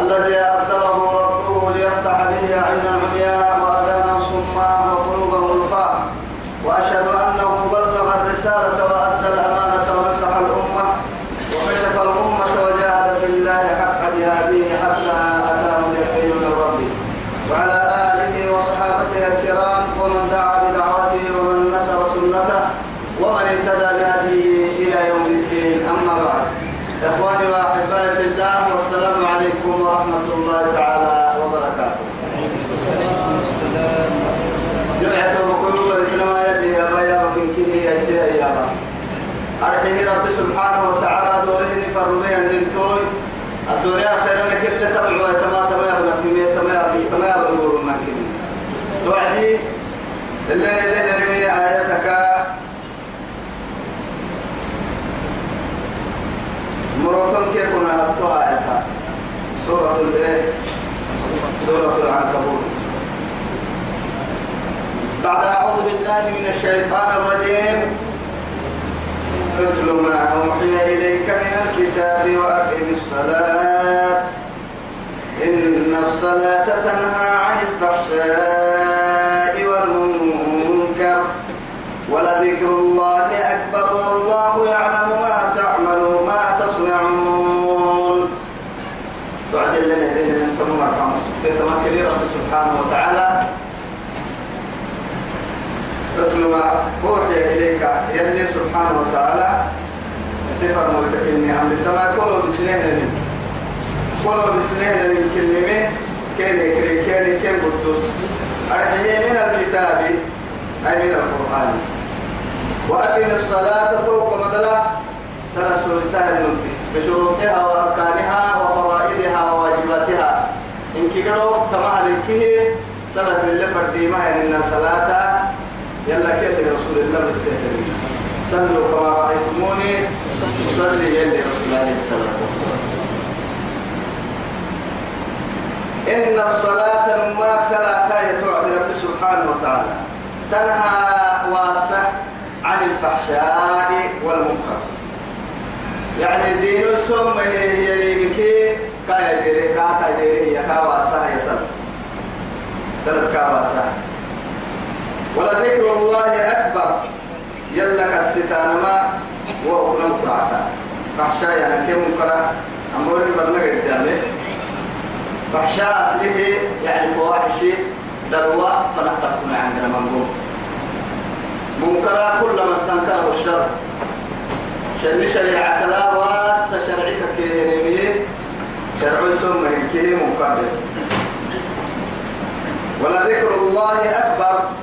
الذي أرسله ربه ليفتح به أعين عمياء وأذانا صماء وقلوبا غلفاء وأشهد أنه بلغ الرسالة وأدى الأمانة ونصح الأمة وكشف الأمة وجاهد في الله حق جهاده حتى أتاه اليقين من ربه وعلى آله وصحابته الكرام ومن دعا بدعوته ومن نصر سنته ومن اهتدى بهديه إلى يوم الدين أما بعد إخواني وأحبائي في الله والسلام عليكم ورحمة الله تعالى وبركاته جمعة وقلوب الكلمة يدي يا بيا ومن كده يا سيا يا رب أرحيه رب سبحانه وتعالى دوره فرمي أن ننتوي الدنيا خيرا كل تبع ويتما تما يبنى في مية تما يبنى تما يبنى ما كده توعدي اللي يدي نرمي آياتك. مروتون كيف نهبتوا آياتها سورة الإيه؟ سورة العنكبوت. بعد أعوذ بالله من الشيطان الرجيم. اتل ما أوحي إليك من الكتاب وأقم الصلاة. إن الصلاة تنهى عن الفحشاء والمنكر ولذكر الله أكبر والله يعلم ما تعملون ما تصنعون. تعجل لنا إليه من سمع في تمكن رب سبحانه وتعالى. اتل ما أوحي يلي سبحانه وتعالى سفر ملتقيني أمر سما كله بسنين كله بسنين من كلمة كان يكري كان كان قدس أرحيه من الكتاب أي من القرآن. وأقم الصلاة توق مدلا تنسل سهل بشروطها وأركانها وفرائدها وواجباتها. إن كيرو تمام الكيه سنة اللي فرديما إن الصلاة يلا كيف رسول الله بالسهل صلوا كما رأيتموني. أصلي يلي رسول الله. عليه الصلاة والسلام. إن الصلاة نماك صلاة يتوعد رب سبحانه وتعالى. تنهى واسع عن الفحشاء والمنكر. يعني دين سم هي يليك كاي ديري كاتا ديري يا كواسع يا سلام سلام كواسع ولذكر الله أكبر. يلا كالستان ما وهو نمكراتا فحشاء يعني كم منكرا أمور برنامج الجامع فحشاء أصله يعني فواحش دروة فنحتفظ عندنا منظور منكرا كلما استنكره الشر. شر شريعة لا واس شرعك كيرمي شرع ثم كي منكر ولذكر الله أكبر.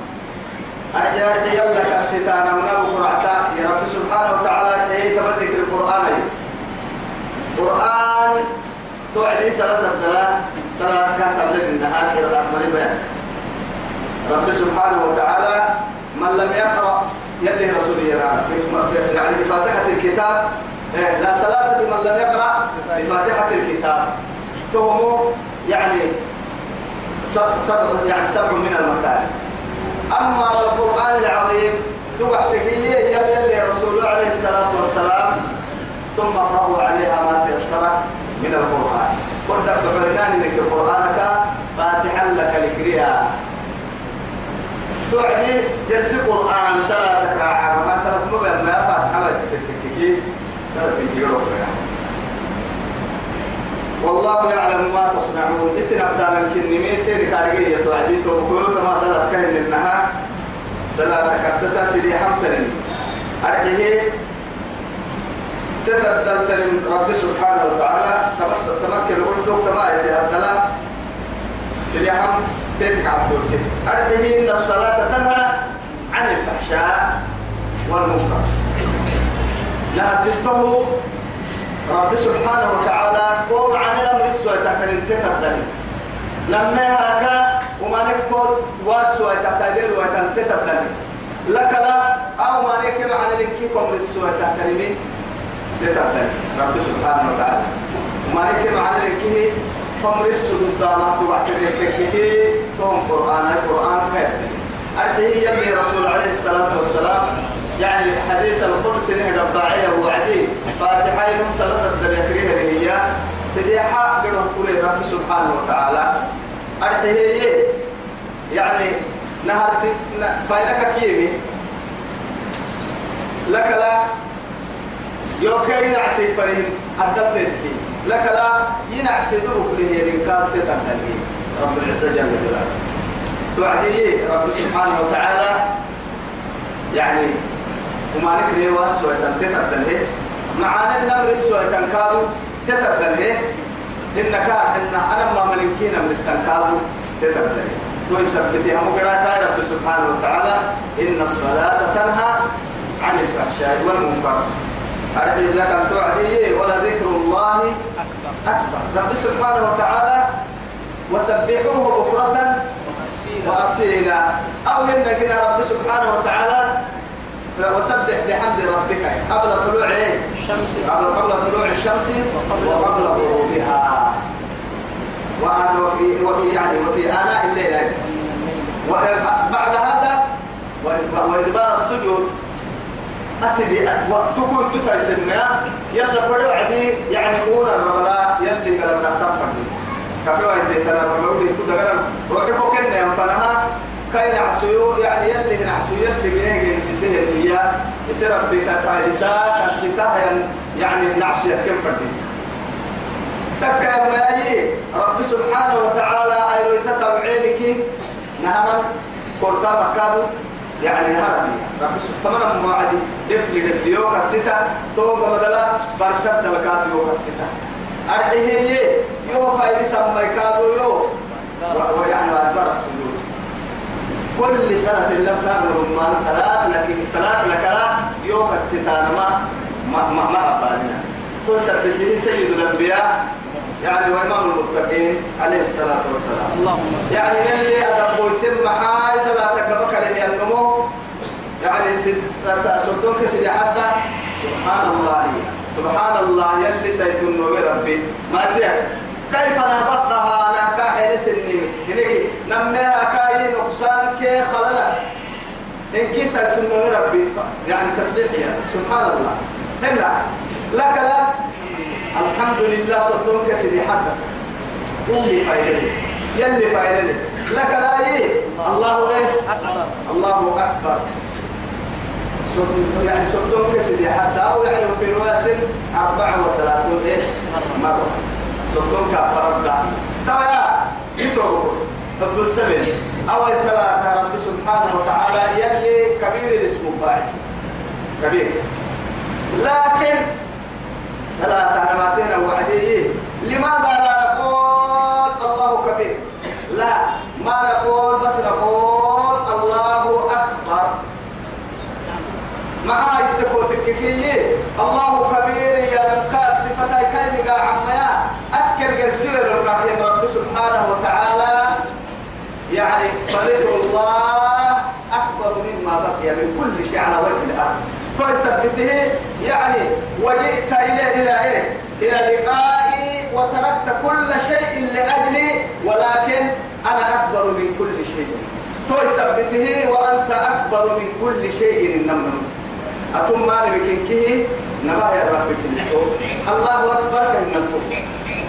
رب سبحانه وتعالى هي تذكر القرآن القرآن توعدي صلاة الدلاء. صلاة كانت قبل سبحانه وتعالى من لم يقرأ يلي رسول يعني بفاتحة الكتاب لا صلاة بمن لم يقرأ بفاتحة الكتاب. تهمه يعني سبع يعني سبع من المثال أما القرآن العظيم توحتك هي يلي رسول عليه الصلاة والسلام ثم قرأوا عليها ما تيسر من القرآن. قلت بقرنان لك قرآنك فاتحا لك لكريا. تعدي جلس قرآن سنة تكراعا ما مبين ما فاتحة ما تكتككي سنة تكيرو والله يعلم ما تصنعون. اسم أبدانا كنمي سيري كارجية توعدي توقلوا ما ثلاث كهن إنها سلا تكتتا سيدي حمتن أرحيه تتدلتن رب سبحانه وتعالى. تمكن قلتو كما يتهدلا سيدي حمت تيتك عبدوسي. أرحيه إن الصلاة تنهى عن الفحشاء والمنكر. نهسته رب سبحانه وتعالى قوم عن الأمر السوء تحت الانتهى لما هكا وما نكود واسوء تحت الانتهى وتنتهى لك لا أو ما نكب عن الانكيكم للسوء تحت الانتهى لتبدل رب سبحانه وتعالى. وما نكب عن الانكيه فمر السجود دامات وقت الانكيه توم قرآن القرآن خير أرتهي يلي رسول عليه الصلاة والسلام يعني حديث القدس نهد الضاعية وعدي فاتحة يوم صلاة الدريكريه هي سديحة قدر قولي رب سبحانه وتعالى. أرتهي يعني نهر سي فايلك كيمي. لك لا يوكي نعسي فريم أدلت لك لا ينعسي دبك له رنكاب تتنهي رب العزة جل جلاله. توعدي رب سبحانه وتعالى. يعني وما نكري واسوة تتنهي معانا النمر السوء تنكادو تتنهي إن كان إن أنا ما ملكين من السنكادو تتنهي ويثبتها مقراتا رب سبحانه وتعالى. إن الصلاة تنهى عن الفحشاء والمنكر. أرجو لك أن تعدي ولذكر الله أكبر. رب سبحانه وتعالى وسبحوه بكرة وأصيلا. أو إن رب سبحانه وتعالى وسبح بحمد ربك قبل طلوع الشمس. قبل طلوع الشمس وقبل غروبها. وفي وفي يعني وفي آناء الليل وبعد هذا وإدبار السجود. أسدي وقتكم تتسمع يلا فرع عدي يعني أونا الربلا يلي قال لا تفردي كفي وين ترى الربلا كده قال روحكم كنا ينفنها كاين عسيو يعني يلي نعسو يلي جنيه جيسي سهل هي يصير ربك تعيسا كسيتا يعني نعسو كم فردي. تكا يا رب سبحانه وتعالى أيضا تتبعينك نهارا قرطا مكادو يعني هربي رب سبحانه موعدي دفلي دفلي يوكا الستة توم بدلا بركت دلكات يوكا الستة أرحيه هي يو فايدي سمي كادو يو. ويعني أدبر السجود كل سنة لم تعمل رمان صلاة لكن صلاة لك لا يوكا الستة ما ما ما ما أبالنا تثبت لي سيد الأنبياء يعني وإمام المتقين عليه الصلاة والسلام. اللهم يعني اللي أدب ويسم محاي صلاة كبك له النمو. يعني صدوك سيدي حتى. سبحان الله سبحان الله يلي سيتنو ربي. ما كيف نبثها حين سنين هنيك نميها كاي نقصان كي خللا. كي سيتنو ربي يعني تسبيح سبحان الله. هنا لك لا. الحمد لله صدقك سيدي حتى يلي فايدني يلي فايدني لك لا إيه؟ الله إيه؟ أكبر الله أكبر. يعني صدقك سيدي حتى أو يعني في رواية أربعة وثلاثون إيه؟ مرة. صدقك فرد. تايا يتوقع رب السبيل أول صلاة رب سبحانه وتعالى. يلي كبير الاسم باعث كبير. لكن ثلاثة نماتين وعديه لماذا لا نقول الله كبير؟ لا. ما نقول بس نقول الله أكبر. مع التكوتككية الله كبير يا لقاك صفتي كلمة عميا أكل قرسل الرحيم رب سبحانه وتعالى يعني فذكر الله أكبر مما بقي من كل شيء على وجه الأرض. فثبته يعني وجئت إلى إلى إيه؟ إلى لقائي وتركت كل شيء لأجلي ولكن أنا أكبر من كل شيء. فثبته وأنت أكبر من كل شيء النمر أتم ما نبكنكه نبايا ربك. الله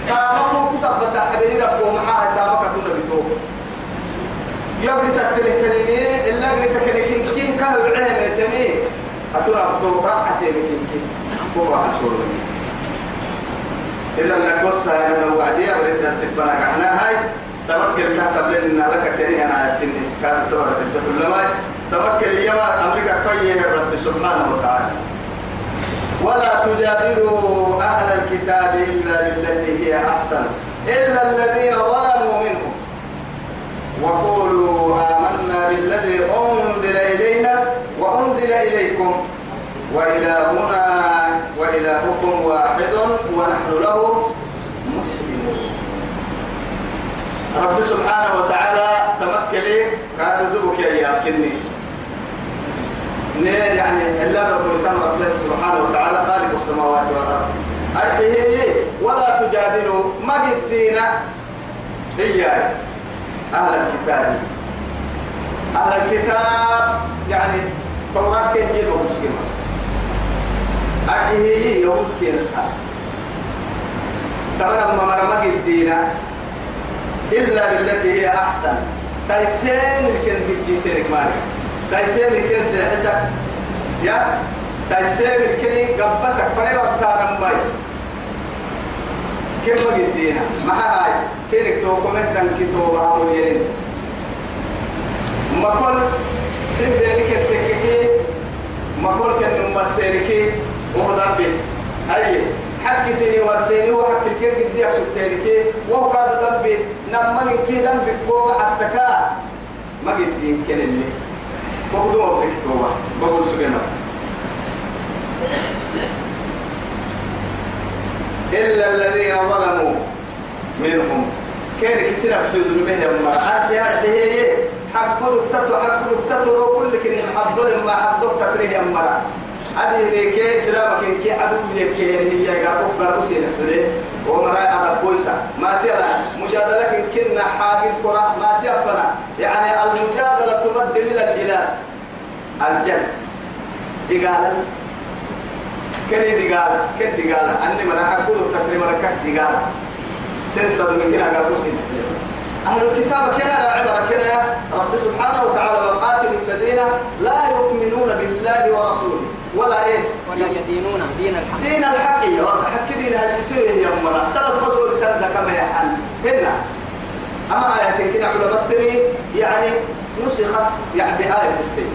تامكو كسبت حبيبي ربكم معاه تامك تنبتوه يبري سكتله كلمة إلا قلت كلمة كين كهو عين تميه أتنا بتو رقعة بكين كين كوبا عشور إذا نقص أنا لو وعدي أولد سفنا كحنا هاي توكل كه قبل إن لك تاني أنا أتني كان تورا تقول لما توكل يا أمريكا فيه الرب سبحانه وتعالى. ولا تجادلوا أهل الكتاب إلا بالتي هي أحسن إلا الذين ظلموا منهم. وقولوا آمنا بالذي أنزل إلينا وأنزل إليكم. وإلهنا وإلهكم واحد ونحن له مسلمون. رب سبحانه وتعالى تمكلي كان ذبك يا كني نير يعني إلا رب ربنا سبحانه وتعالى خالق السماوات والأرض. أرحيه ولا تجادلوا ما قدينا إياي أهل الكتاب. أهل الكتاب يعني توراة كيف يجيبوا مسلمة أرحيه يهود كينسا تمام ما مرمى قدينا إلا بالتي هي أحسن. تايسين الكن دي تيرك مالك. تايسين الكن سيحسك يا تايسين الكن قبتك فريبا تانا ماي كم قدينا؟ ما هاي. سيرك تو كمهتن كتو عمولين ما كل سين بينك التككي ما كل كن نم سيركي؟ وهذا بي أيه حق سيني ورسيني وحق الكير قد يكسب تيركي وهو قاد ذنبي نما من كي ذنبي بوغا حتى كا. ما قد يمكن اللي. إلا الذين ظلموا منهم. كان كسر في ذنوبهم لما أرتي هذه حق دكتور حق دكتور كل كن حضر ما حضر تتريه مرة هذه ليك إسلامك إنك عدو ليك هي يقرب قرب سينة فلي ومرأي أدب بويسا. ما ترى مجادلة كنا حاجز قرآن. ما تيفنا. يعني المجادلة تبدل إلى الجلال. الجد دقالا كني دقالا كن دقالا أني مرا حقود تكري مرا كك دقالا سنسد من كنا سينة أهل الكتاب كنا عبر كنا رب سبحانه وتعالى وقاتل الذين لا يؤمنون بالله ورسوله. ولا إيه؟ ولا يدينون دين الحق. دين الحق يا حق دين هالستين يا أمنا سنة رسول سنة كما يحل هنا. أما آية كنا علماء يعني نسخت يعني بآية السين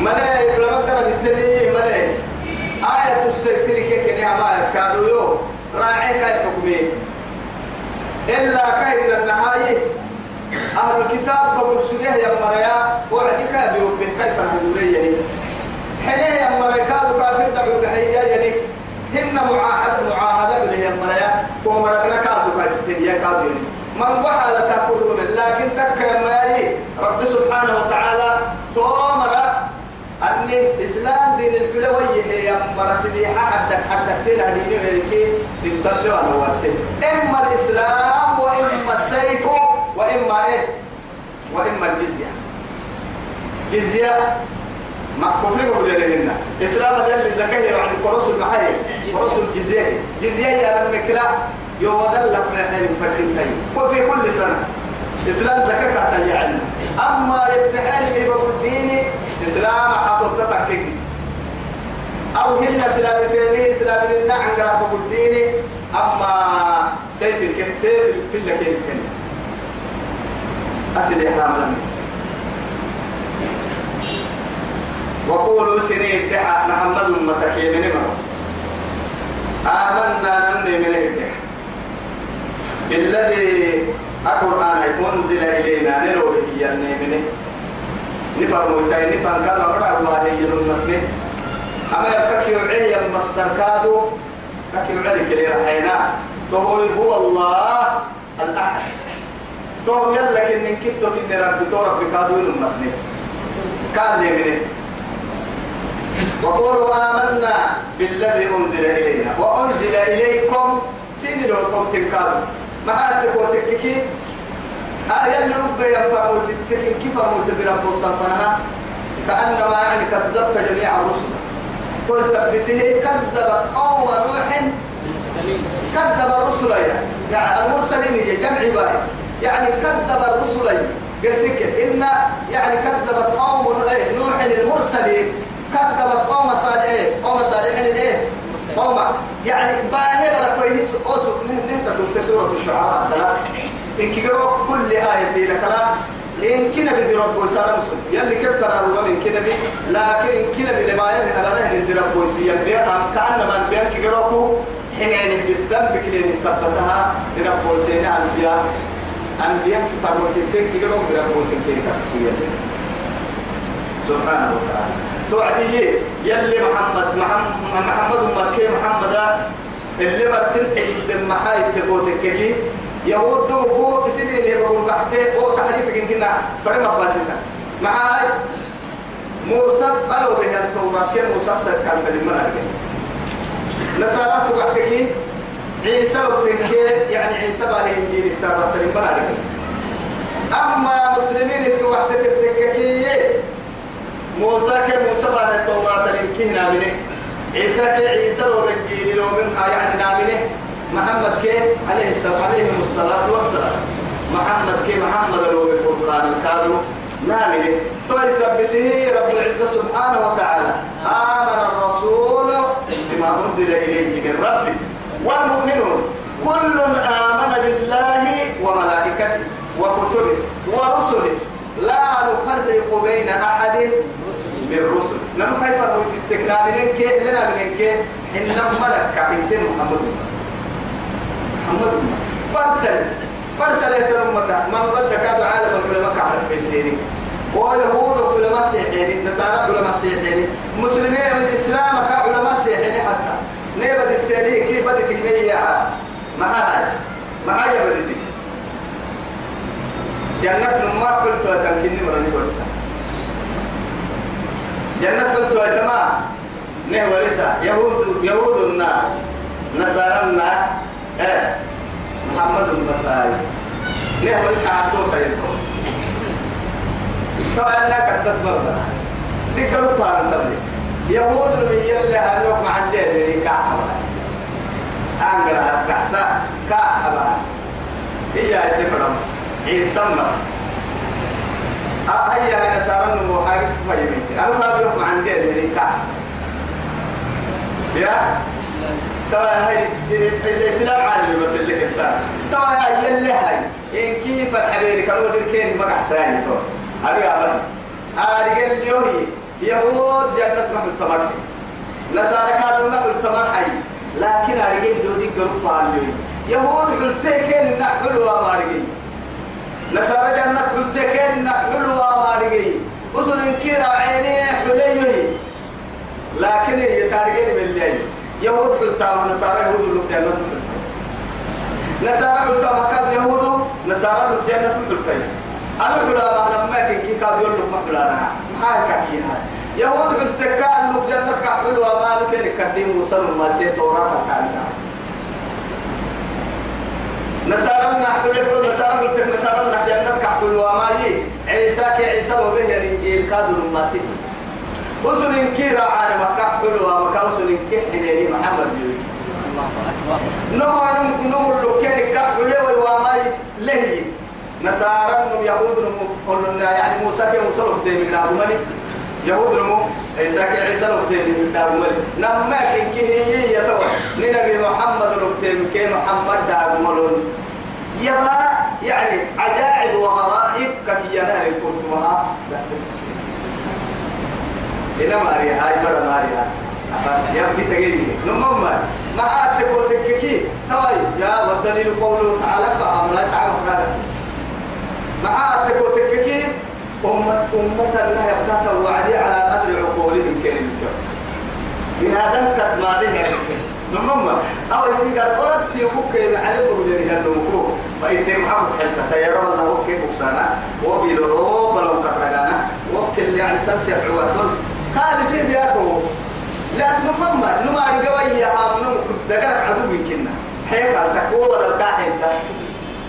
ملاي علماء قرب التني ملاي آية السين في كنا ما آية كادوا يوم. راعي كاي حكمين إلا كاي النهاية؟ أهل الكتاب بقول سجيه يا مريا وعدك بيوبه كيف هدولي حين يا مريا كادوا كافر دعوا كحيا يعني هن معاهدة معاهدة اللي هي مريا. ومرقنا كادوا كايستين يا كادوا من وحى تقولون لكن تك يا مريا. رب سبحانه وتعالى تومر أن الإسلام دين البلوية هي مرة سديحة حدك حدك تنا ديني هيك بنطلع على واسع إما الإسلام وإما السيف. وإما إيه؟ وإما الجزية. جزية ما كفر بقول لنا. إسلام اللي زكاة يعني قرص المحيي قرص الجزية. جزية يا لما كلا يودل لك من حين فرحين وفي كل سنة. إسلام زكاة كاتا يعني أما يتحال بقول ديني إسلام حطت تحقيق أو هن إسلام تاني إسلام لنا عن قرابة بقول ديني أما سيف الكن سيف في اللكين كن. أسد إحرام لمس وقولوا سنين ابتحى محمد متكي من مرة آمنا نمني من ابتحى بالذي القرآن أنزل إلينا نلوه يني منه نفر موتاي نفر كذا مرة الله يجد المسلم. أما يبكي يعي المصدر كادو كي يعي كلي رحينا فهو هو الله الأحد. تو يلا كن كتو كن رب تو رب كادو المسلم كان لي منه وقولوا آمنا بالذي أنزل إلينا. وأنزل إليكم سين لو كنت كادو ما أنت كنت كي آية اللي رب يفرموا تتكين كيف فرموا تدرب وصفناها كأنما يعني كذبت جميع الرسل. فثبته كذب قوم نوح. كذب الرسل يعني يعني المرسلين جمع باي. يعني كذب الرسل قسك إن يعني كذب قوم نوح المرسلين. كذب قوم صالح قوم صالح الايه قوم. يعني باهي بركويه أوسف نه تدوت سورة الشعراء. إن كيرو كل آية لك لا. إن كنا بدي رب وسلام يلي كيف ترى رب من كنا بي؟ لكن إن كنا بدي ما يلي أنا ندي رب وسيا. بيا كأنما بيا كيرو حين يعني بسدم بكلين سبتها رب وسيا أنبياء أنبياء فرموا كتير كيرو رب وسيا كتير سبحانه وتعالى توعدي يلي محمد محمد محمد مكي محمد اللي برسلت قدام محاي تقوتك كي يهود دوكو بسيدي اللي بقول بحتي أو تحريف كنا فرما باسنا معاي موسى قالوا به التوراة كان موسى كان في المنهج نصارى تبعتك عيسى وبتنك يعني عيسى بقى إنجيل سارة المنهج أما مسلمين تبعتك التككية موسى كان موسى بقى التوراة لنكهنا منه عيسى كي عيسى وبنجيل لو من يعني نامنه محمد كي عليه الصلاة عليه الصلاة والسلام. محمد كي محمد لو بفرقان الكادو نامنه طيب سبته رب العزة سبحانه وتعالى. آمن الرسول بما أنزل إليه من ربه. والمؤمنون كل آمن بالله وملائكته وكتبه ورسله. لا نفرق بين أحد من رسل نحن كيف نوتي التكنامين كي لنا من كي إنما ملك كابتن محمد. محمد. برسل برسل يترمتا من قد كاد عالم العلماء كعرف في سيري ويهود علماء سيحيني نصارى علماء سيحيني مسلمين الإسلام كعلماء سيحيني حتى. نيبة السيري كيف بدي تكنية معاي. معاي بدي. جنة ما قلت وتمكنني مرني ورسا جنة قلت وتما نه ورسا يهود يهود النار نصارى النار إيه محمد المطاي نه ورسا عبدو سيدو فأنا كتبت مرضى ذكروا فارن دبلي يهود من يلي هنوك مع الدين كعبا أنقرأ كحسا كعبا هي الدفرم عيسى هيا أنا سارن نمو حاجة فايمين أنا ما بيوك مع الدين كعبا يا؟ ترى هاي الإسلام عالمي بس اللي إنسان ترى هاي يلي هاي. إن كيف الحبيب كانوا ذكرين مقع ساني تو. أرجع بنا أرجع اليوم يهود جنة محل تمرحي نصارى كانوا محل تمرحي لكن أرجع اليوم قرب فعلي يهود حلتكين نحلوا ما أرجع. جنة حلتكين نحلوا ما أرجع. وصل إنكير عيني حليه لكن يتارجين من الليل يهود حلتا ونصارى يهود جنة نصارى حلتا مكان يهود نصارى جنة حلتا أنا حلا ما لما كن كي كاد يقول لك ما حلا أنا ما كاكينا يهود حلتا كان لك جنة كحلوا ما لك كديم وصل ما سيت وراك كاملا نصارى نحن نصارى قلت نصارى نحن جنة كحلوا ما لي عيسى كعيسى وبه الإنجيل كادوا ما سيت وصل إنكير على مكة حلوة مكة وصل إنكير حنيني محمد يوي الله أكبر نمو نمو اللوكين كحلوة والواماي لهي نصارى نم يهود نم يعني موسى كي موسى لبتين من دابمني يهود نمو عيسى كي عيسى لبتين من دابمني نما كي هي يتوى نبي محمد لبتين كي محمد دابملون يبا يعني عجائب وغرائب كي ينال الكرتمها لا تسكي إلى ماري هاي مرة ماري هاي يبكي تجيني نمم ما أتكو تككي توي يا والدليل قوله تعالى فأمنا تعالى هذا ما أتكو تككي أمة أمة الله يبتات الوعدي على قدر عقولهم كلمة. من هذا كسمة دي نمم أو يسيقر قلت يبوك إلى على بقولي هذا مكروه فإنت محمد حلتا تيرى الله كيف بكسانا وبيلو بلو كتلقانا وكل يعني سنسي عواتل هذا سير بياكو لكن نمما نما رجوا يا هم نم دقر عدو يمكننا حيك تقوى بدل كاحنسا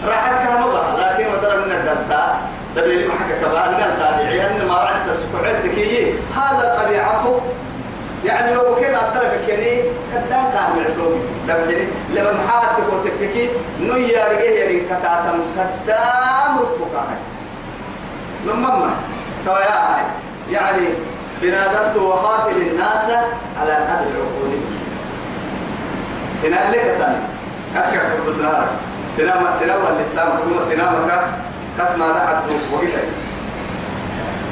راح كانوا لكن بدل من الدلتا دليل ما حكى كمان من التابعين أن ما رعت السكوعتك هذا طبيعته. يعني هو كده الدرجة كني كدان كان معتوم دبجني لما محاتك وتككي نيا رجيه يرين كتاتم كدام رفقا نمما تويا يعني بنادرت وخاتل الناس على قدر عقولهم سنة لك سنة. أسكر كل سنة سنة واللسان كل سنة مكا كسمة لحد وقتها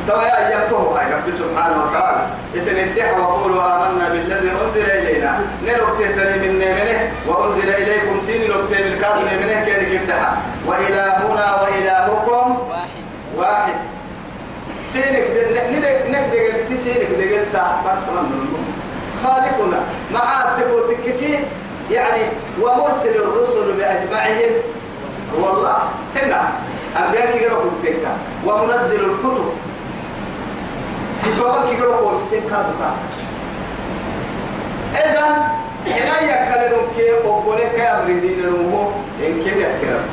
تو يا أيامته هاي رب سبحانه وتعالى. إسن الدح وقولوا آمنا بالذي أنزل إلينا. نلوك تهتني من نمنه وأنزل إليكم سين لوك تهتني الكاظم منه كان يفتح وإلهنا وإلهكم واحد. واحد سينك ند إنك دقل تسيرك دقل تا برسمان من خالقنا. مع تكوتككي يعني ومرسل الرسل بأجمعهم. هو الله هنا أنبياء كيرو كتكا ومنزل الكتب. كتابك كيرو كوكسين كادوكا إذا هنا يكلم كي أقولك يا أمريدين المو إن كيف يكلم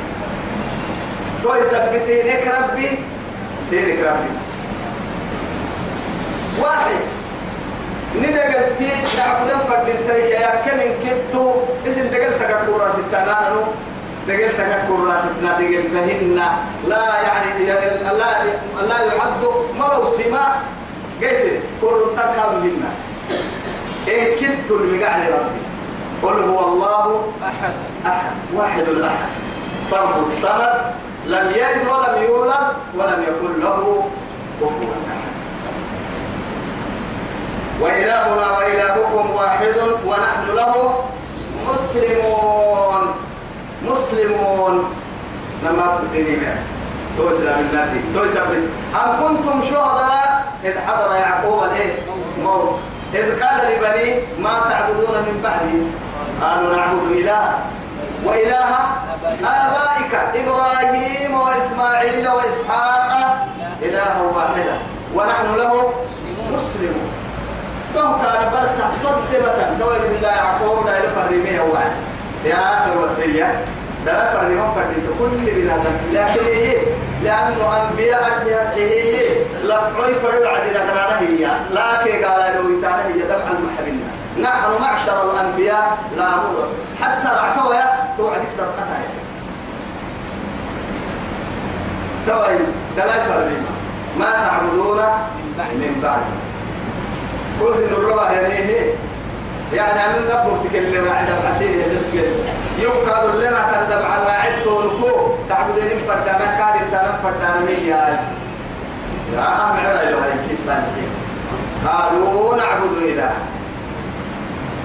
تو يثبتينك ربي سيرك ربي. واحد. ندقلتي نعبدن فردنتي يا كمن كتو إسم دقلتك كورا ستانا نو دقلتك كورا ستنا دقلتهن لا يعني لا لا يعد مرو سما قلت كورتك هذهن إن كنت المقعد ربي. قل هو الله أحد. أحد واحد الأحد. فرد الصمد لم يلد ولم يولد ولم يكن له كفوا أحد. وإلهنا وإلهكم واحد ونحن له مسلمون. مسلمون. لما تديني معه توسل من النبي. توسل من أم كنتم شهداء؟ إذ حضر يعقوب الإيه؟ موت إذ قال لبني ما تعبدون من بعدي؟ قالوا نعبد إله. وإله آبائك إبراهيم وإسماعيل وإسحاق. إلها واحدا ونحن له مسلمون. تو كان برسا تضبطا دولة بالله يعقوب لا يفرميه وعد في آخر وصية لا يفرميه فرد كل بنادم لكن إيه؟ لأنه أنبياء هي لا عي فرد عدنا قرانا هي. لا كي قال له إنتانا هي دفع المحرمين نحن معشر الأنبياء لا نورث حتى رحتوا توعدك سبقتها توي دلائل فرميه ما تعبدون من بعد. كل الربا يعني يعني أنا نبغى تكلم راعي دم حسين يدسجل يفكر لنا تندم على راعي تونكو. تعبدين فردانا كاري تانا فردانا ميا يا أهم علا إلى هاي كيسان قالوا نعبد إله.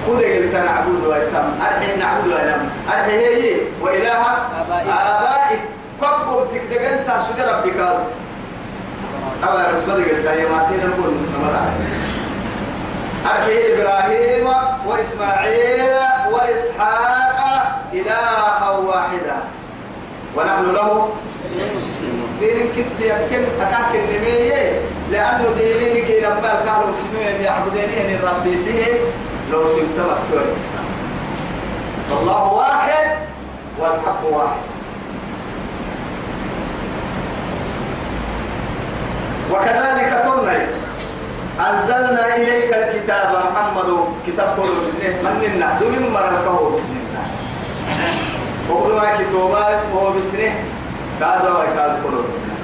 كده قلت نعبد ويتم. أرحي نعبد ويتم أرحي هي وإله آبائك. آبائك كبب تكدقن تاسجد ربك. أبا رسمة قلت يا ماتين نقول مسلمة عليه أرحي إبراهيم وإسماعيل وإسحاق إلها واحدا. ونحن له دين كنت يمكن أكاك النمية لأنه دينين كي لما كانوا مسلمين يعبدين الرب سيه. لو سمتمت كل الإنسان الله واحد والحق واحد. وكذلك ترني أنزلنا إليك الكتاب محمد كتاب كله بسنه مننا دون مرته بسنه وقل ما كتابا هو بسنه كذا وكذا كله بسنه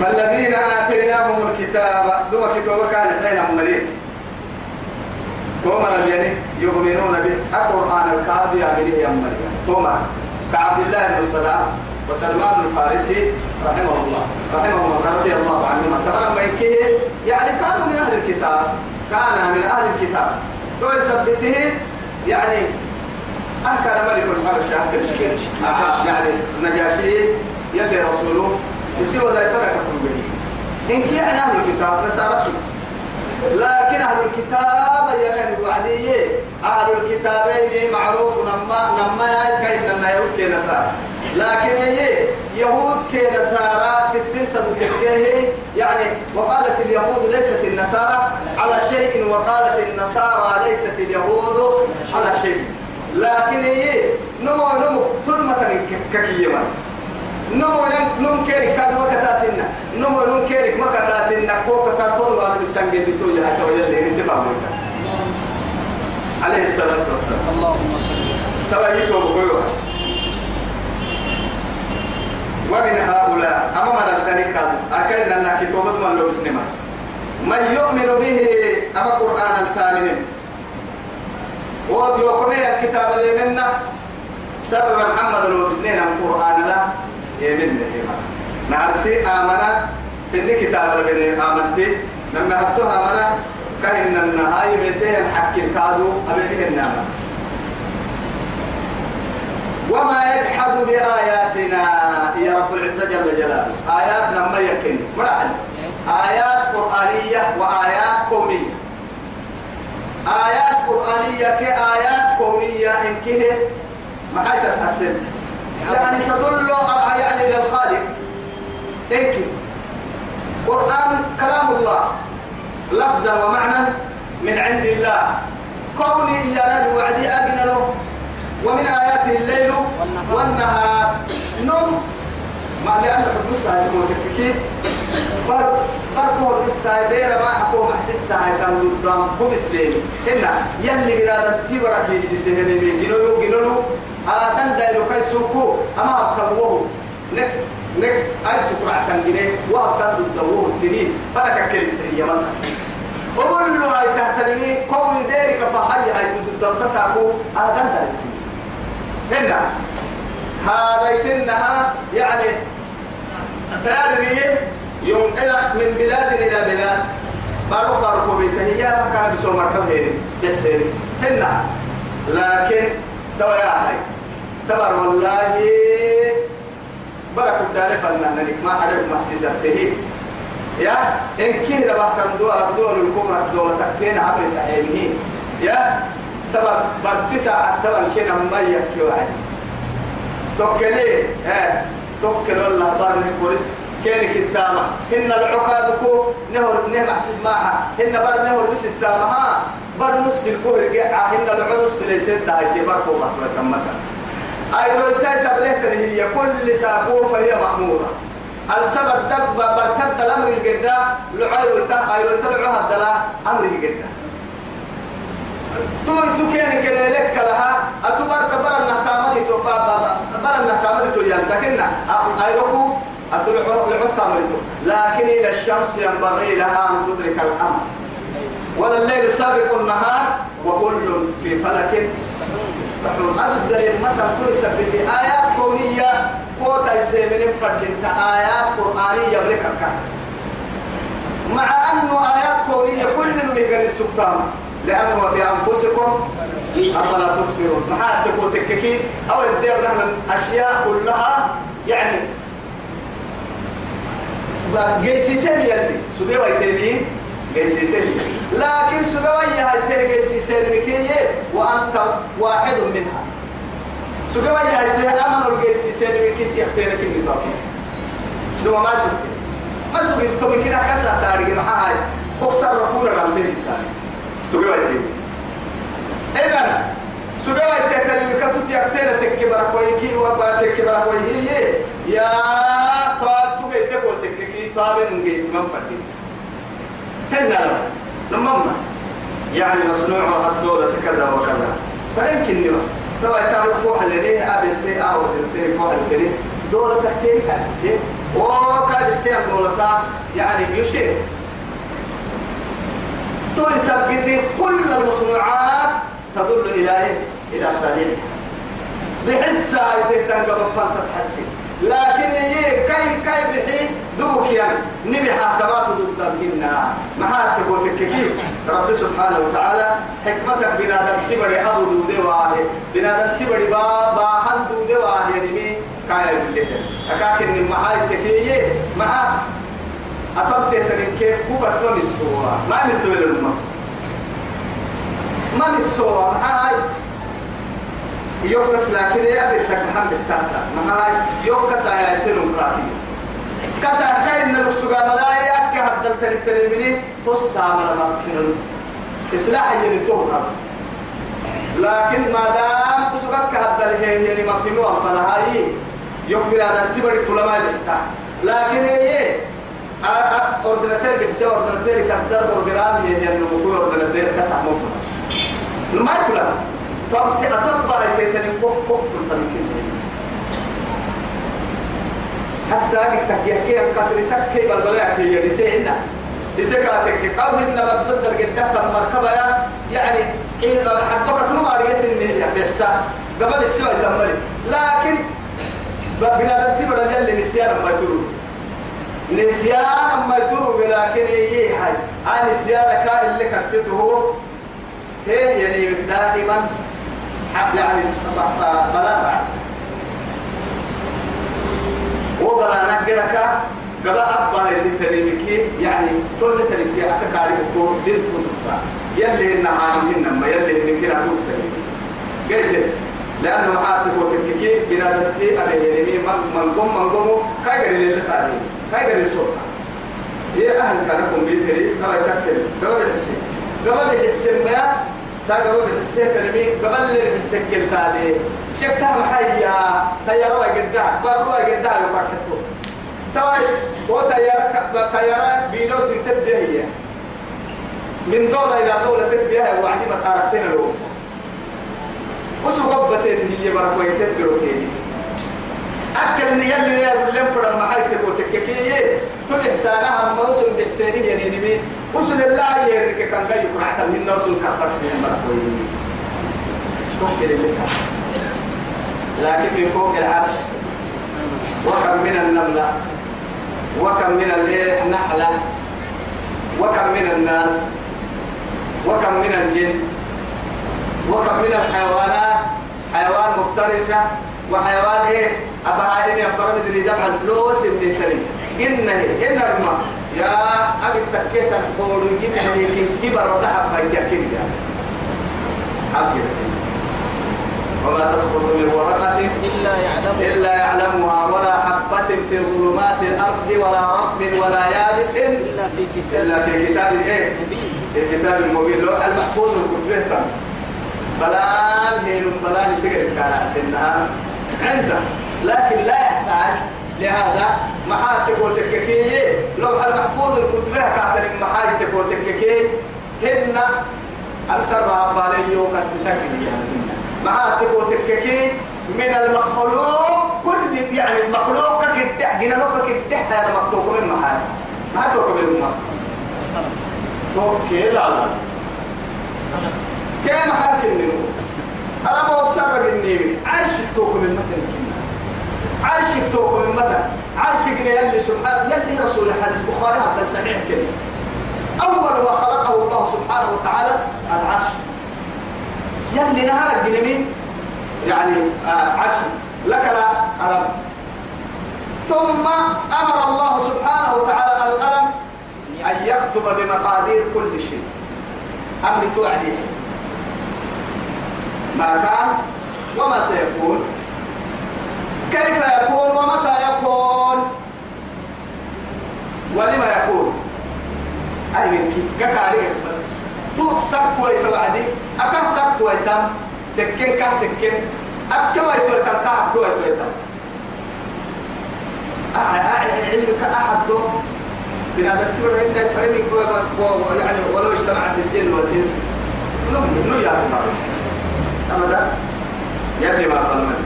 فالذين آتيناهم الكتاب دو كتاب كان حين مريض توما يعني يؤمنون به. القرآن الكاذب يا مريم. توما. كعبد الله بن سلام وسلمان الفارسي رحمه الله رحمه الله رضي الله عنهما تمام يعني كانوا من أهل الكتاب. كان من أهل الكتاب. تو يثبته يعني أهكر ملك الحبشة آه، يعني نجاشي يلي رسوله. يسير لا يفرق به. إن كي يعني أهل الكتاب نسارك شو لكن أهل الكتاب يعني وعدية أهل الكتابين معروف نما نما كاين نما يهود كي نصارى لكن هي يهود كي نصارى ستين سنة كيه يعني وقالت اليهود ليست النصارى على شيء وقالت النصارى ليست اليهود على شيء. لكن هي نمو نمو تلمة ككيما نمو نم كيرك كاد ما كتاتنا نمو نم كيرك ما كتاتنا كو كتاتون وأنا بسنجي بتوجه حتى وجه اللي نسيب عليه الصلاة والسلام. اللهم صل وسلم. تبعيته بقولها ومن هؤلاء أمام الذين كانوا أكيد أن كتابة من لو سنما. من يؤمن به أما قرآن الثامن ودي وكم الكتاب اللي منا سبب محمد لو سنين القرآن لا يمن نعرسي آمنا سن كتاب اللي آمنتي لما هبتها آمنا كأن النهاية متين حكي كادو أبيه النامت وما يجحد بآياتنا. يا رب العزة جل جلاله. آياتنا ما يكن. مرحل آيات قرآنية وآيات كونية. آيات قرآنية كآيات كونية. إن كه ما حاجة تحسن يعني تدل يعني إلى الخالق إنك قرآن كلام الله. لفظا ومعنى من عند الله. كوني يا نبي وعدي أبنا ومن آياته الليل والنهار. نوم ما لأن حب الساعة المتككين فرق فرق الساعة بير ما حكوا محس الساعة كان ضدام كم سليم هنا. يلي بلاد تيبرا كيسي سهل من جنولو جنولو آدم دايلو كاي سوكو. أما أبتموه نك نك أي سكرة تنجني وأبتم ضدوه التنين فلك كيسي يمنا وقول له هاي تحترمي كون ديرك فحي هاي تضد تساكو آدم دايلو هنا هذا يتنها يعني يوم إلى من بلاد إلى بلاد. بارك بارك بيت هي ما كان بسوم مرحبا هيري. يسير هنا لكن توا يا هاي تبر والله. برك الدار فلنا. نك ما أعرف ما سيسته يا إن كده بحث دول دول الكبرى زول تكين عبر تعينه يا تبر برتسع تبر كنا ما يكفي واحد. توكلي آه توكل الله بارك كورس كينك التامة هن العقادكو نهر نهر أحسس معها. هن بر نهر بس التامة ها. بر نص الكوهر جاء هن العنص ليس هاي بركو ما تمتا. أي رويتاي تبليت هي كل ساقو فهي مأمورة. السبب تب برتد الأمر الجدا لعيرو تا أي رويتا لعوها الدلا أمر الجدا تو تو كان كده لك لها أتبر تبر النهتامني تو بابا بر النهتامني تو ينسكنا أيروكو أتلعو لعو تامرتو لكن إلى الشمس ينبغي لها أن تدرك الأمر. ولا الليل سابق النهار وكل في فلك يسبحون هذا الدليل متى تثبت آيات كونية قوة يسمين فردين آيات قرآنية بركة مع أنه آيات كونية كل نميقر السلطان لأنه في أنفسكم أفلا تبصرون. ما تقول تككين أو الدير نحن أشياء كلها يعني. جيسيسين يلي. سبي ويتبي جيسيسين لكن سبي ويا هاي جيسيسين مكية وأنت واحد منها. سبي ويا هاي أمن الجيسيسين مكية يحتاج كل نظام لو ما سبي ما سبي تمكن كسر تاريخ مع هاي أكثر ركونا قلتين الثاني سبي ويتبي إذا سبي ويتبي كتوت يكتير تكبر كويكي وتكبر كويهي يا طاب تبي تقول تككي طاب نجيت من فدي هنا لما يعني مصنوع الدولة كذا وكذا فيمكن نما لو تعرف فوح الذي أبي سي أو تلتين فوح الذي دولة تحتين كان سي. وكان سي دولة يعني يشير. تثبت كل المصنوعات تدل إلى إلى صالحها بحس تهتم قبل فانتس حسي. لكن هي كي كي بحي دوك يعني. نبحا كما ضد منا ما تقول كيف رب سبحانه وتعالى حكمتك بنادم تبري أبو دودي واهي. بنادم تبري با با حد دودي واهي نمي كاي بالله. أكاكن محاي تكيه مع أطبت تنين كيف بس ما مسوا ما مسوا للمه ما مسوا محاي يوكس لكن يا تكحم بالتاسع معاي يوكس يا سنو كراكي كسا كاين السوغا ملايا. كهدل تري تري مني. تصا مرة ما تفهم إصلاح ينتوها لكن ما دام سوغا كهدل هي يعني ما في نوع فنهاي يوم بلا تبري فلما لكن هي اوردناتير بيكسي اوردناتير كدر بروجرام هي يعني نقول اوردناتير كسا مفهوم ما يفهم طب أتبع تيتني كوك كوك في الطريقين حتى أنك يحكي القصر تكي بالبلاء كي يرسينا يسكاتك أو إن بدد الجدة المركبة يعني إيه حدك كل ما ريس إنه بيحسا. قبل يسوى يتملي. لكن بنادم تبرد يلي نسيان ما يترو نسيان ما يتروا بلا كنيه هاي آه نسيان كا اللي كسته هي يعني دائما حق يعني بلا رأس. وبلا نقلك قبل أبا التنمكي يعني كل تنمكي أتكاري بكور بنت تبقى يلي إن عالمين نما يلي إن كنا تنمكي قلت لأنه عاتب وتنمكي بنادتي أبي يلي من قم من قم كايقر للتعليم كاي قري الصوت يا أهل كانكم بيتري؟ كما يتكلم. قبل الحسين قبل الحسين ما تا قبل الحسين كلمي قبل الحسين كلتالي شكتها محيا تياروا قدام. باروا قدام وفرحتو تواي وتيارة تيارة بيلوت تبدأ من دولة إلى دولة تبدأ وعدي ما تعرفين الوسط وسو قبتين هي بركوي تدرو كيني أكل اللي يلي يقول لهم فرم محاي تقول تككي تل إحسانها وصل بإحسانه يعني نمي. وصل الله يرك كان جاي يكون عتم من وصل كبر سنين بركوي توكل اللي لكن من فوق العرش. وكم من النملة. وكم من النحلة وكم من الناس. وكم من الجن. وكم من الحيوانات. حيوان مفترسة وحيوان إيه أبهارين يفرد اللي دفع الفلوس اللي تري. إنه إنه ما يا أبي تكيت الحور جنة يمكن كبر وضحك فايت يكين يا أبي وما تسقط من ورقة إلا يعلم إلا يعلمها ولا حبة في ظلمات الأرض ولا رطب ولا يابس إلا في كتاب. إلا في كتاب إيه؟ في كتاب المبين لوح المحفوظ الكتبه بلان هين بلان سجل كان سنها عنده لكن لا يحتاج لهذا محاتب وتككي لوح المحفوظ الكتبة كاتر محاتب وتككي هن أنصر رباني يوم الستكني محاتب وتككي من المخلوق. كل يعني المخلوق كده جينا لو كده هذا مكتوب من محاتب ما توكل من محاتب توكل على كيف؟ حاكم منه؟ أنا ما أكسر النيمي عرشك توكل من متن عرشك توكل من متن عرشك يلي سبحانه يلي رسول الحديث بخاري هذا صحيح كده. أول ما خلقه الله سبحانه وتعالى العرش. يلي نهار الجنمي يعني آه عرش. لك لا قلم. ثم أمر الله سبحانه وتعالى القلم أن يكتب بمقادير كل شيء. أمر توعديه كان وما سيكون؟ كيف يكون ومتى يكون؟ ولما يكون؟ أي من كي كاري بس. تو تقوى توعدي أكه تقوى تم تكين كه تكين. أكوى تو تم كه أكوى تو تم علمك أحد؟ بنادم تقول عندك فريق يعني ولو اجتمعت الجن والإنس نؤمن نؤمن يا أبدا؟ يلي ما فهمنا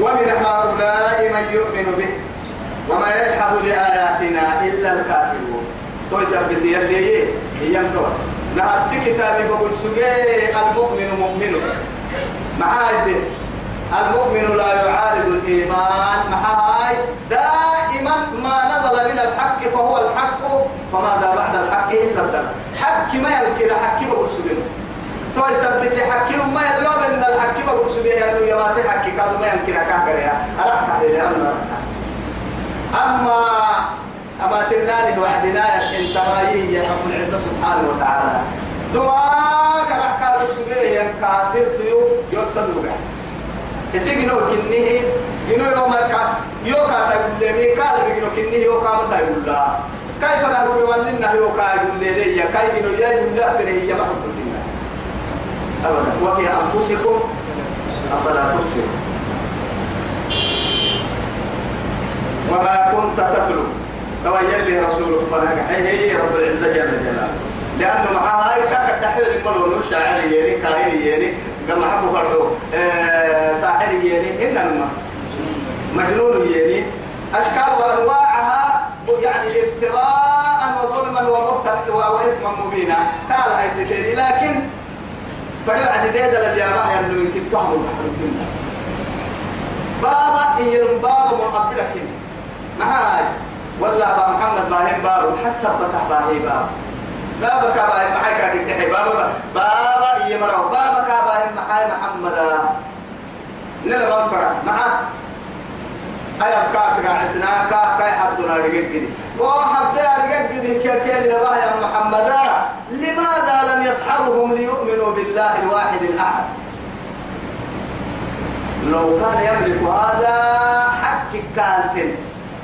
ومن هؤلاء من يؤمن به وما يجحد بآياتنا إلا الكافرون. توي سبت يلي هي متوى نهار كتابي بقول سجي المؤمن مؤمن. معاي المؤمن لا يعارض الإيمان. معاي. دائما ما نزل من الحق فهو الحق فماذا بعد الحق إلا الدم. حق ما يذكر حق بقول سجي توي سبت حق ما يلوم ان الحق بقول سجي انه يماتي حق كاد ما يمكن اكاكر يا. اراك عليه أما أما اما تناني وعدنا أنت يا رب العزة سبحانه وتعالى. دعاء كرحكا سجي كافر تيو يرسل بها يسيجي نو كنيه ينو يوم كا يوكا تقول لي قال بيجي كنيه يوكا متى يقول لا كيف نقول ولنا يوكا يقول لي لي كيف ينو يا يقول لا بني يا ما حكسينا أبدا وفي أنفسكم أفلا تبصرون وما كنت تتلو تويل لي رسول فلك هي رب العزة جل جلاله لأنه مع هاي كاك تحويل الملون شاعر يلي كاهن يلي كما حبوا فرقوا آه ساحر يلي إنما مجنون يلي. أشكال وأنواعها يعني افتراء وظلما ومقتا وإثما مبينا. قال هاي ستيري لكن فريق عديدة لليابا يعني من كنت البحر بابا إيرم بابا مقبلك معاي ولا با محمد باهين بابا حسب بتح باهي بابا بابا كابا معاي كان يدحي بابا بابا يمرو. بابا كابا معاي محمد نلا بنفرا معا سناكا كاي حدنا رجل وحد رجل كيكين يا محمد لماذا لم يصحبهم ليؤمنوا بالله الواحد الأحد؟ لو كان يملك هذا حق كانت.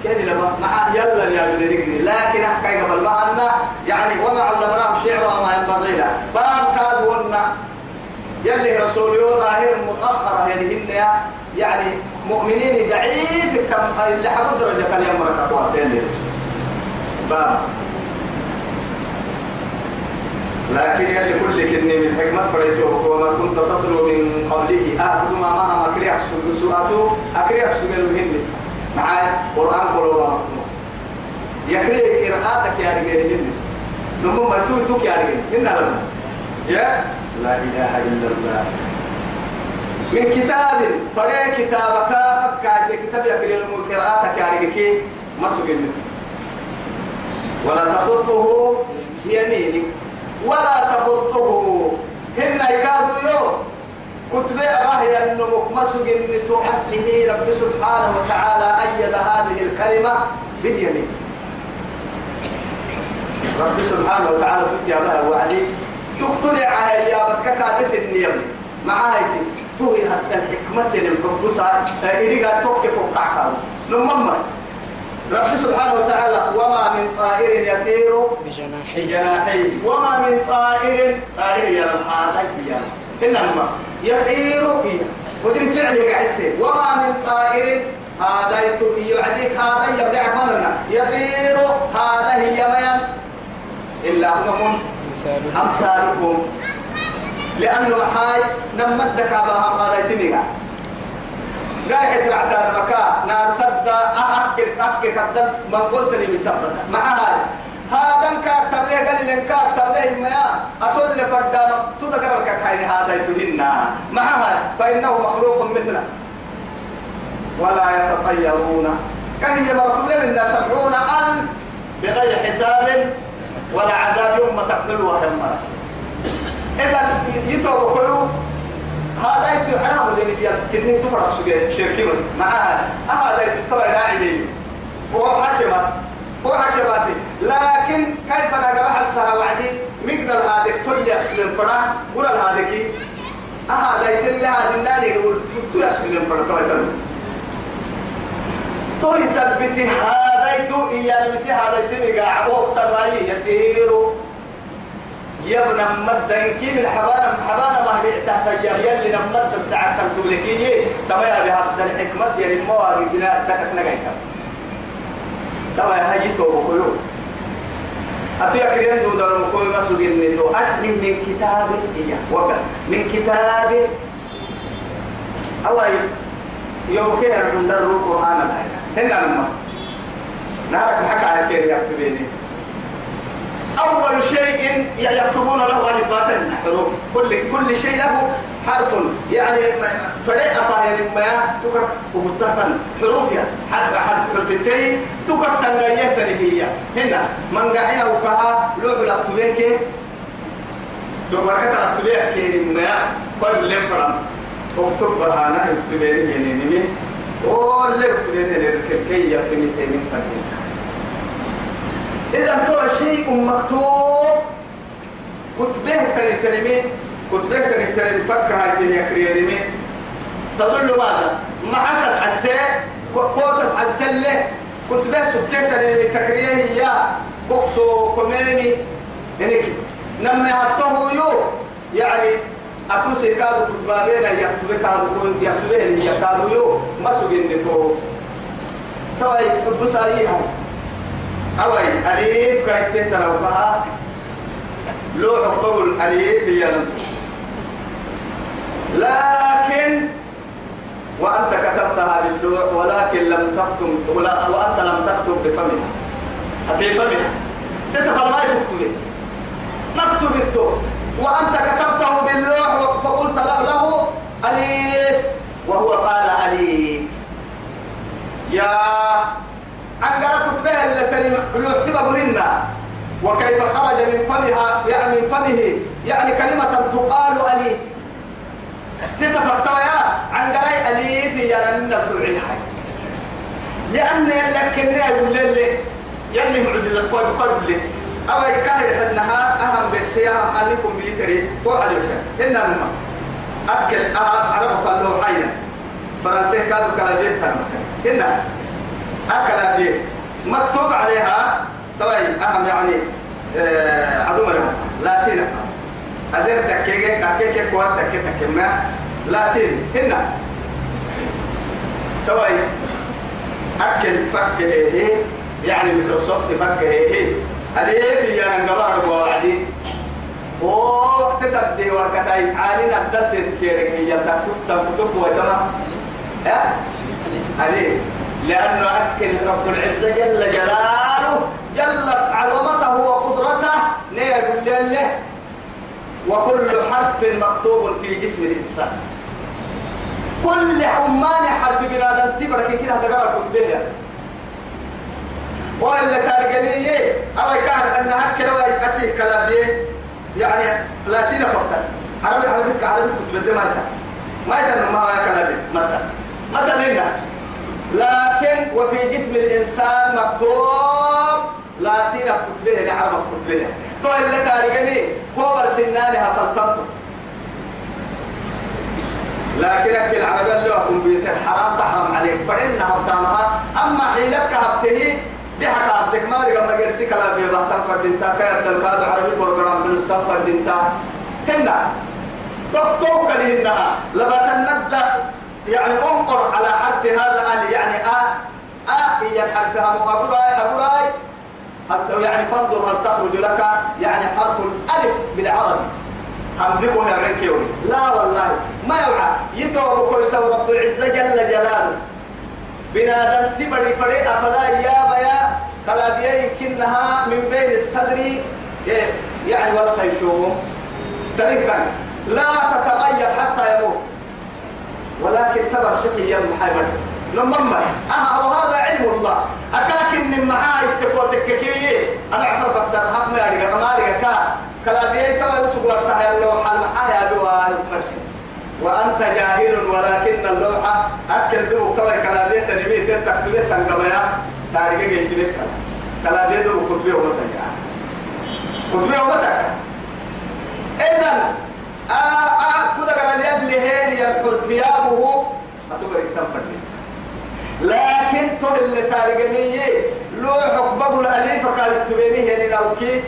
كان لما مع يلا يا بني لكن حكى قبل ما يعني وما علمناه الشعر وما ينبغي له باب كاد ونا. يلي رسول ظاهر متأخرة يعني يعني مؤمنين ضعيف كم اللي حبوا درجة كان يمرك أقواسين باب. لكن يلي كل كني من حكمة فريته وما كنت تطلو من قبله آخذ ما كريك سؤاته أكريك سؤال مهم معايا قرآن قلوبا يكريك قراءتك يا رجال نمو ما تو توك يا رجال إننا لنا. يا لا إله إلا الله. من كتاب فريق كتابك فكاك كتاب يكريك قراءتك يا رجال سجل ولا تخطه بيمينك ولا تخطه هن يكادوا يوم. كتب أباه أنه مسج تعده رب سبحانه وتعالى أيد هذه الكلمة باليمين. رب سبحانه وتعالى قلت يا بها وعلي تقتلع يا بتك كادس النيم. معاك توي حتى الحكمة للحب صار إذا قاعد توقف وقعك نمما رب سبحانه وتعالى وما من طائر يطير بجناحيه. وما من طائر طائر يا لمحا يا إنما يطير فيها ودين فعل يقعسه وما من طائر. هذا يعديك. هذا يبدعك مننا يطير هذا هي ميان إلا هم مثال أمثالكم. لأنه حاي نمدك أباها قال حيث العتار مكا نار سد أحكي أحكي خدم من قلت لي مسبتا مع هاي. هذا كاكتب لي قال لي كاكتب لي ما أقول لفردا تذكر لك كاين هذا يتهنا مع هاي فإنه مخلوق مثله. ولا يتطيرون. كان هي مرتب لي من سبعون ألف بغير حساب ولا عذاب يوم تقبل وهم إذا يتوب كله هذا يتحرم اللي كني تفرح شركي معها هذا يتطلع داعي لي. فهو حكمت حكمت لكن كيف أنا قبل حسها وعدي؟ مقدر هذا تولي اسكن الفرح قول هذا كي هذا يتلي هذا النار يقول تولي اسكن الفرح طبعا تو يثبت هذا يتو إيانا مسي هذا يتني قاع أوكسر رأي يطيرو يا ابن مدة كيم الحبانة حبانة ما هي تحت يلي نمد بتاعك تملكيه تما يا بهذا الحكمة يا المواقع سنا تكك نجايتا تما يا هاي تو بقولو أتو يا كريم دو دار مكوي ما سوين نتو أدني من كتاب إياه وقت من كتاب أواي يوم كده من در القرآن هنا لما نارك حكى على كير يكتبيني أول شيء يكتبون له ألفات حروف كل كل شيء له حرف. يعني فريق فاهر ما تكر ومتفن حروف يعني حرف حرف حرفتين تكر تنغيه هي هنا. من قاعنا وكها لوح الأكتبيك تكر كتا أكتبيك ما كل لم فرم اكتب بهانا اكتبيني يعني نمي. واللي اكتبيني للكي يفني سيمين فنين إذا تو شيء مكتوب كتبه كان الكلمة كتبه كان الكلمة فكر هاي يا كريمة تدل ماذا؟ معك حسي كوتس حسلة كتبه سبتة كان التكريه هي كوكتو كميني يعني نما يحطه يو. يعني أتوسي كادو كتبابين يكتبه كادو يكتبه يكادو يو. ما سجن تو توي بساري هاي أوي أليف كايتة تلوفها لوح قول أليف هي لكن وأنت كتبتها باللوح ولكن لم تكتب ولا وأنت لم تكتب بفمها. في فمها. تتفهم ما تكتب نكتب التو وأنت كتبته باللوح فقلت له, له أليف. وهو قال أليف. يا عن قرأ كتبها التي يعتبر منا وكيف خرج من فمها يعني من فمه. يعني كلمة تقال أليف. تتفكر يا؟ عن قرأ أليف؟ يا لن تبعي لأن يلك كنا يقول لي. يلي معجزة قوة قلب لي. أو يكاهر أنها أهم بالسياهم أنكم بيتري فوق عليك إننا نما أكل عرب فلو حيا. فرنسي كادوا كلابين تنمك إننا أكل أبيه مكتوب عليها؟ طبعا أهم يعني آه عدو مرة لاتينا أزير تكيكي تكيكي كوار تكيكي تكيكي لاتين هنا. طبعا أكل فك هي يعني مايكروسوفت فك هي هذه في يعني نقبار بوعدي أو تتدي وركتاي عالين الدد كيرك هي تكتب تكتب وتما ها؟ هذه. لأنه أكل رب العزة جل جلاله جلت عظمته وقدرته نيقول له وكل حرف مكتوب في جسم الإنسان. كل عمان حرف بنادم تبرك كده هتقرا كتبه. وإلا تارجنيه أو كان أن هكذا ويأتي كلاميه يعني لا تينا فقط. عربي عربي عربي كتبة ما ما يتنم ما كلامي متى متى لنا لكن وفي جسم الإنسان مكتوب لا تينا في كتبه. نعرف في كتبه تو إلا تارجنيه كوبر سنانها فلتنطق. لكن في العربية اللي هو كمبيوتر حرام تحرم عليك. فإنها بتامها. أما حيلتك هبته بحك هبتك ما لقى ما جرسي كلا بيه بحتم فردينتا كيف تلقاد عربي بروجرام من السم فردينتا. هنا. تكتوك لهنها لبا تندى يعني انقر على حرف هذا أن يعني آ آ هي الحرف هم أبو راي أبو راي. حتى يعني فانظر هل تخرج لك يعني حرف الألف بالعربي. همزقه يا عكيوني لا والله ما يوعى. يتوب كل رب العزة جل جلاله. بنادم تبري فري أفلا يا بيا. قلادية يمكنها من بين الصدر. يعني والخيشوم. تلقى لا تتغير حتى يموت. ولكن تبع شقي يا محمد. نمما أها وهذا علم الله. أكاكن من معاي تقوى تككي. أنا أعرف أكثر أريد ما أريد. كا كلا بيه تبع يسوق ورسها اللوحة المحايا بوا وأنت جاهل ولكن اللوحة أكل دبو تبع كلا بيه تنمي تكتبه تنقبيا تاريخ جيتبه كلا بيه دبو كتبه ومتك كتبه ومتك إذن كذا قال اللي هي يذكر ثيابه. أتبرك تنفردي لكن تو اللي تارجنيه لو حكبه الأليف فقال اكتبيني هنا لو كي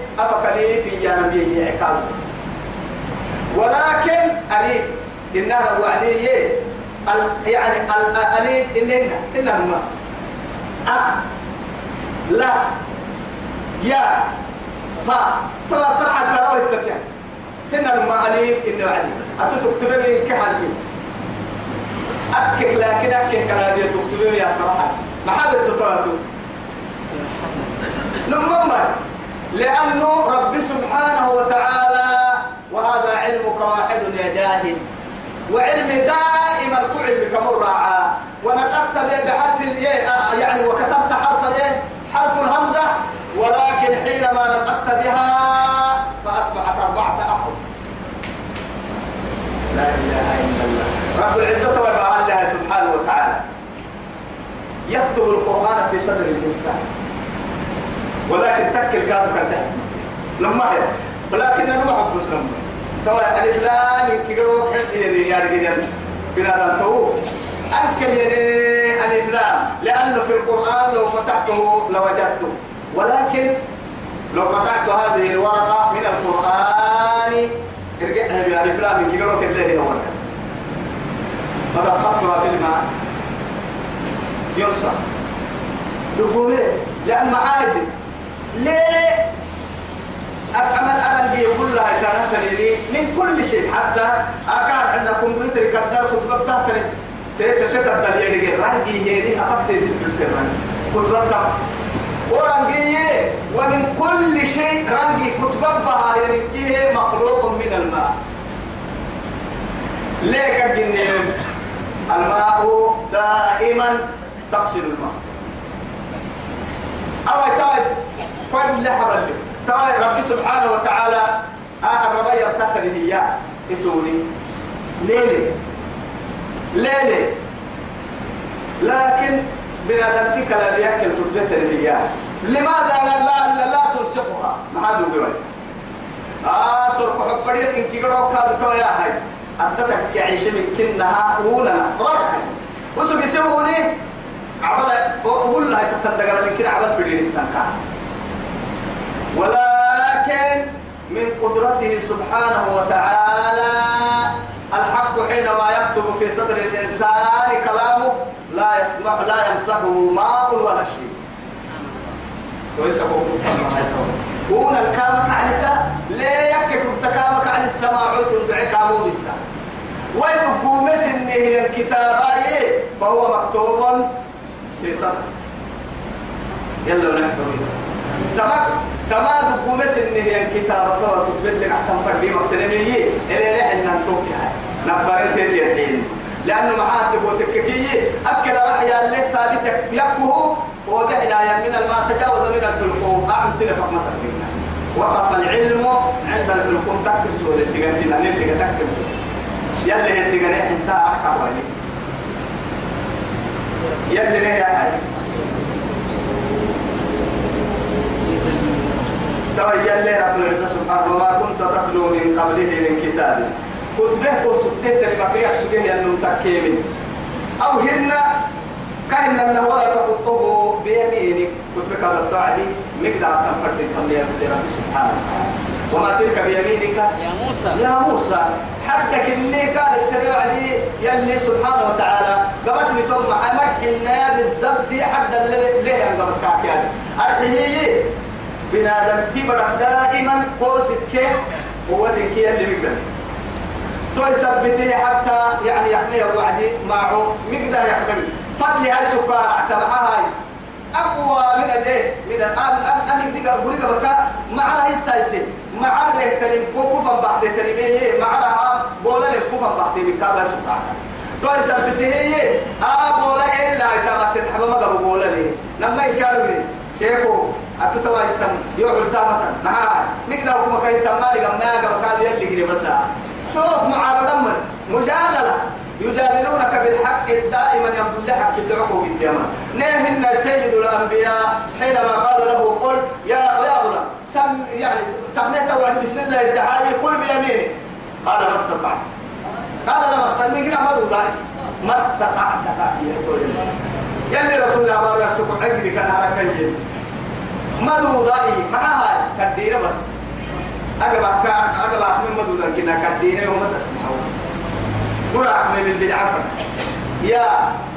في يا نبي ولكن أليف إنها الوعدية يعني الأليف إننا إنهما أ لا يا فا. طبعا فرحة فراوي إنهما أليف إنه عدي أتتكتبني كحرفين أكك لكن أكك كلامي تكتبين يا فرحة ما حد التطراتو نمم لأنه رب سبحانه وتعالى وهذا علمك واحد يا جاهل وعلم دائما كعلم كمراعى ونطقت بحرف يعني وكتبت حرف الهمزه ولكن حينما نطقت بها فاصبحت اربعه احرف لا اله الا الله رب العزة وجعلها سبحانه وتعالى يكتب القرآن في صدر الإنسان. ولكن تكل كادو كان لما هي ولكن أنا ما أحب مسلم. توا ألف لا يمكن حزيري يا رجال بنادم تو. أكل ألف لا لأنه في القرآن لو فتحته لوجدته. ولكن لو قطعت هذه الورقة من القرآن ارجعها بألف لا من كيلو هو فدخلتها في الماء. ينصر ليه؟ لأن معادي ليه؟ أمل أمل بيقول لها كانت لي من كل شيء. حتى أكاد عندنا كمبيوتر كدر كتب تحتري تتبدل يدي رانجي هيري أفكت تلبس رانجي. كتب ورانجي ومن كل شيء رانجي كتب بها يعني مخلوق من الماء. ليه كجنين الماء دائما تغسل الماء. أو تاي كل اللي حبل تاي ربي سبحانه وتعالى آخر ربي يبتكر هي يسوني. ليلي. ليلي. لكن بنادمتك لا بيأكل كتبة الهياء لماذا لا لا لا, لا تنسخها ما حد يقول آه سرق حبريك إن كي قرأوا كاد تويا هاي. أدتك يعيش من كنها أولا رفع وسوق يسووني. عبد أقول لها تتندقر من كنا عبد في الإنسان ولكن من قدرته سبحانه وتعالى الحق حينما يكتب في صدر الإنسان كلامه لا يسمح لا يمسحه ماء ولا شيء. كويس هنا الكامك على الساعة لا يكك تكامك على السماع وتندعك أبو لسا ويدقوا مسن هي الكتابة فهو مكتوب في صدر يلا نحن تمام تمام دقوا مسن هي الكتابة طبعا كتب لك أحتم فردي مقتنمية إلى رحل ننتوك نبرت الحين. لأنه معاه تبغى تككية أكل رحيا اللي ثابتك يكه ودعنا من الماء تجاوز من الحلقوم أعم تلفق ما تكفينا وقف العلم عند الحلقوم تكسو اللي تقدنا اللي تكسو يلي اللي تقدنا انت أحكم عليك يلي ليه يا حي ترى يلي رب العزة سبحانه وما كنت تتلو من قبله من كتاب. كتبه وسبتت لما في أحسكه ينم تكيمي أو هن كأن ولا تخطه بيمينك. كتبك هذا التعدي مقدار تنفرد قبل رب سبحانه. وما تلك بيمينك؟ يا موسى. يا موسى. حدك إني قال السريع دي يلي سبحانه وتعالى قبت لي تم محمد إنها بالزبط حد اللي ليه قبت كاكيان أرحيه بنادم تبرك دائما قوسك كيف قوتك اللي مقدر تو يثبته حتى يعني يحمي وعدي معه مقدر يحمي فضل هاي سكر اعتبعها هاي. أقوى من الايه من الأم أم أم يديك أقولك بكا مع هيستايسي. مع الره تريم كوكو بحث تريم إيه مع رها بولا لكوفا بحث من كذا سكر تو يثبته هي آ بولا إيه لا يتابع تتحب ما قبل بولا ليه لما يكالوا شيخو أتتوا يتم يوعل تامة نعم مقدر كم كاي تمالي قم ناقة بكاد يلي قري بس. شوف معارضة من مجادلة. يجادلونك بالحق دائما يقول لحق يدعوكم بالجمال نهن سيد الأنبياء حينما قال له قل يا يا غلام سم يعني تقنيت وعد بسم الله الدعاء قل بيمينك. قال ما استطعت. قال أنا ما استطعت. ما دوضاي ما استطعت يا يلي رسول الله بارك السكون عقدي كان على كيين ما دوضاي معها بس. أجمع كا أجمع من مدونا كنا كدينا وما تسمعوا ولا أحمل بالبدعة يا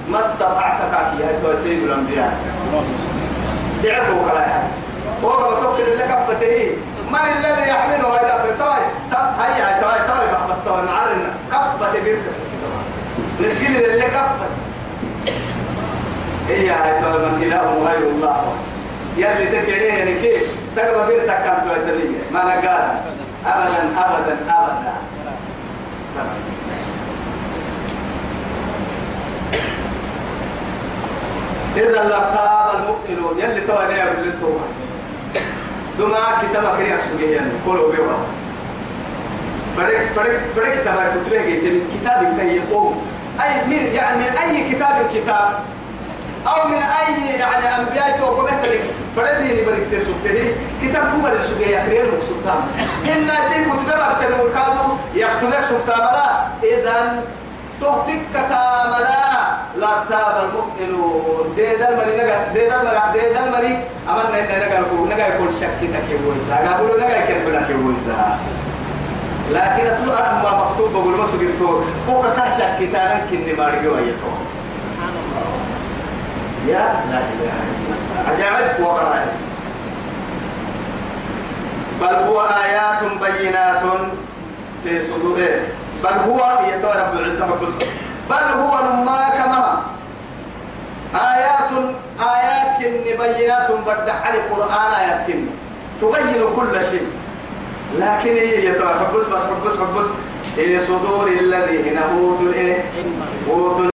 ما استطعت كاكي يا سيد الأنبياء. دعكوا كلا يعني هو ما تقول لك فتيه من الذي يحمله هذا في طاي هيا طاي طاي بس طاي معرنا كفة بيرك نسكين اللي كفة هي هاي طاي من إله غير الله. يلي تكينيه يعني كيف؟ تقبل بيرتك كانت ما نقال أبدا أبدا أبدا. إذا لقاب المؤمنون. يلي توا نير اللي توا دما كتابك رياك سجيه يعني. كله بيوا. فرق فرق فرق كتابك كتبه جيت كتابك كي يقوم. أي من يعني من أي كتاب كتاب. أو من أي يعني أنبياء توقف مثلك فرديني بريك تسوته. كتاب كبر السجية يكرير مقصودان إن سين كتب بابتن وكادو يكتبك ملا إذن تهتك كتاملا لا تاب المبطلون ديدا المري نجا ديدا المري ديدا المري أمنا إن نجا يقول نجا يقول شك تكي بويسا قالوا نجا يكتب لك بويسا لكن أتلو أنا ما مكتوب بقول ما سجلتو فوق كاشك كتابك كني مارجو أيتو يا لا إله إلا الله عجائب وقرأ بل هو آيات بينات في صدوره بل هو يتوى رب العزة والقسم بل هو نما كما آيات آيات بينات بدع على القرآن آيات كن تبين كل شيء. لكن هي يتوى حبس بس حبس حبس في صدور الذين أوتوا أوتوا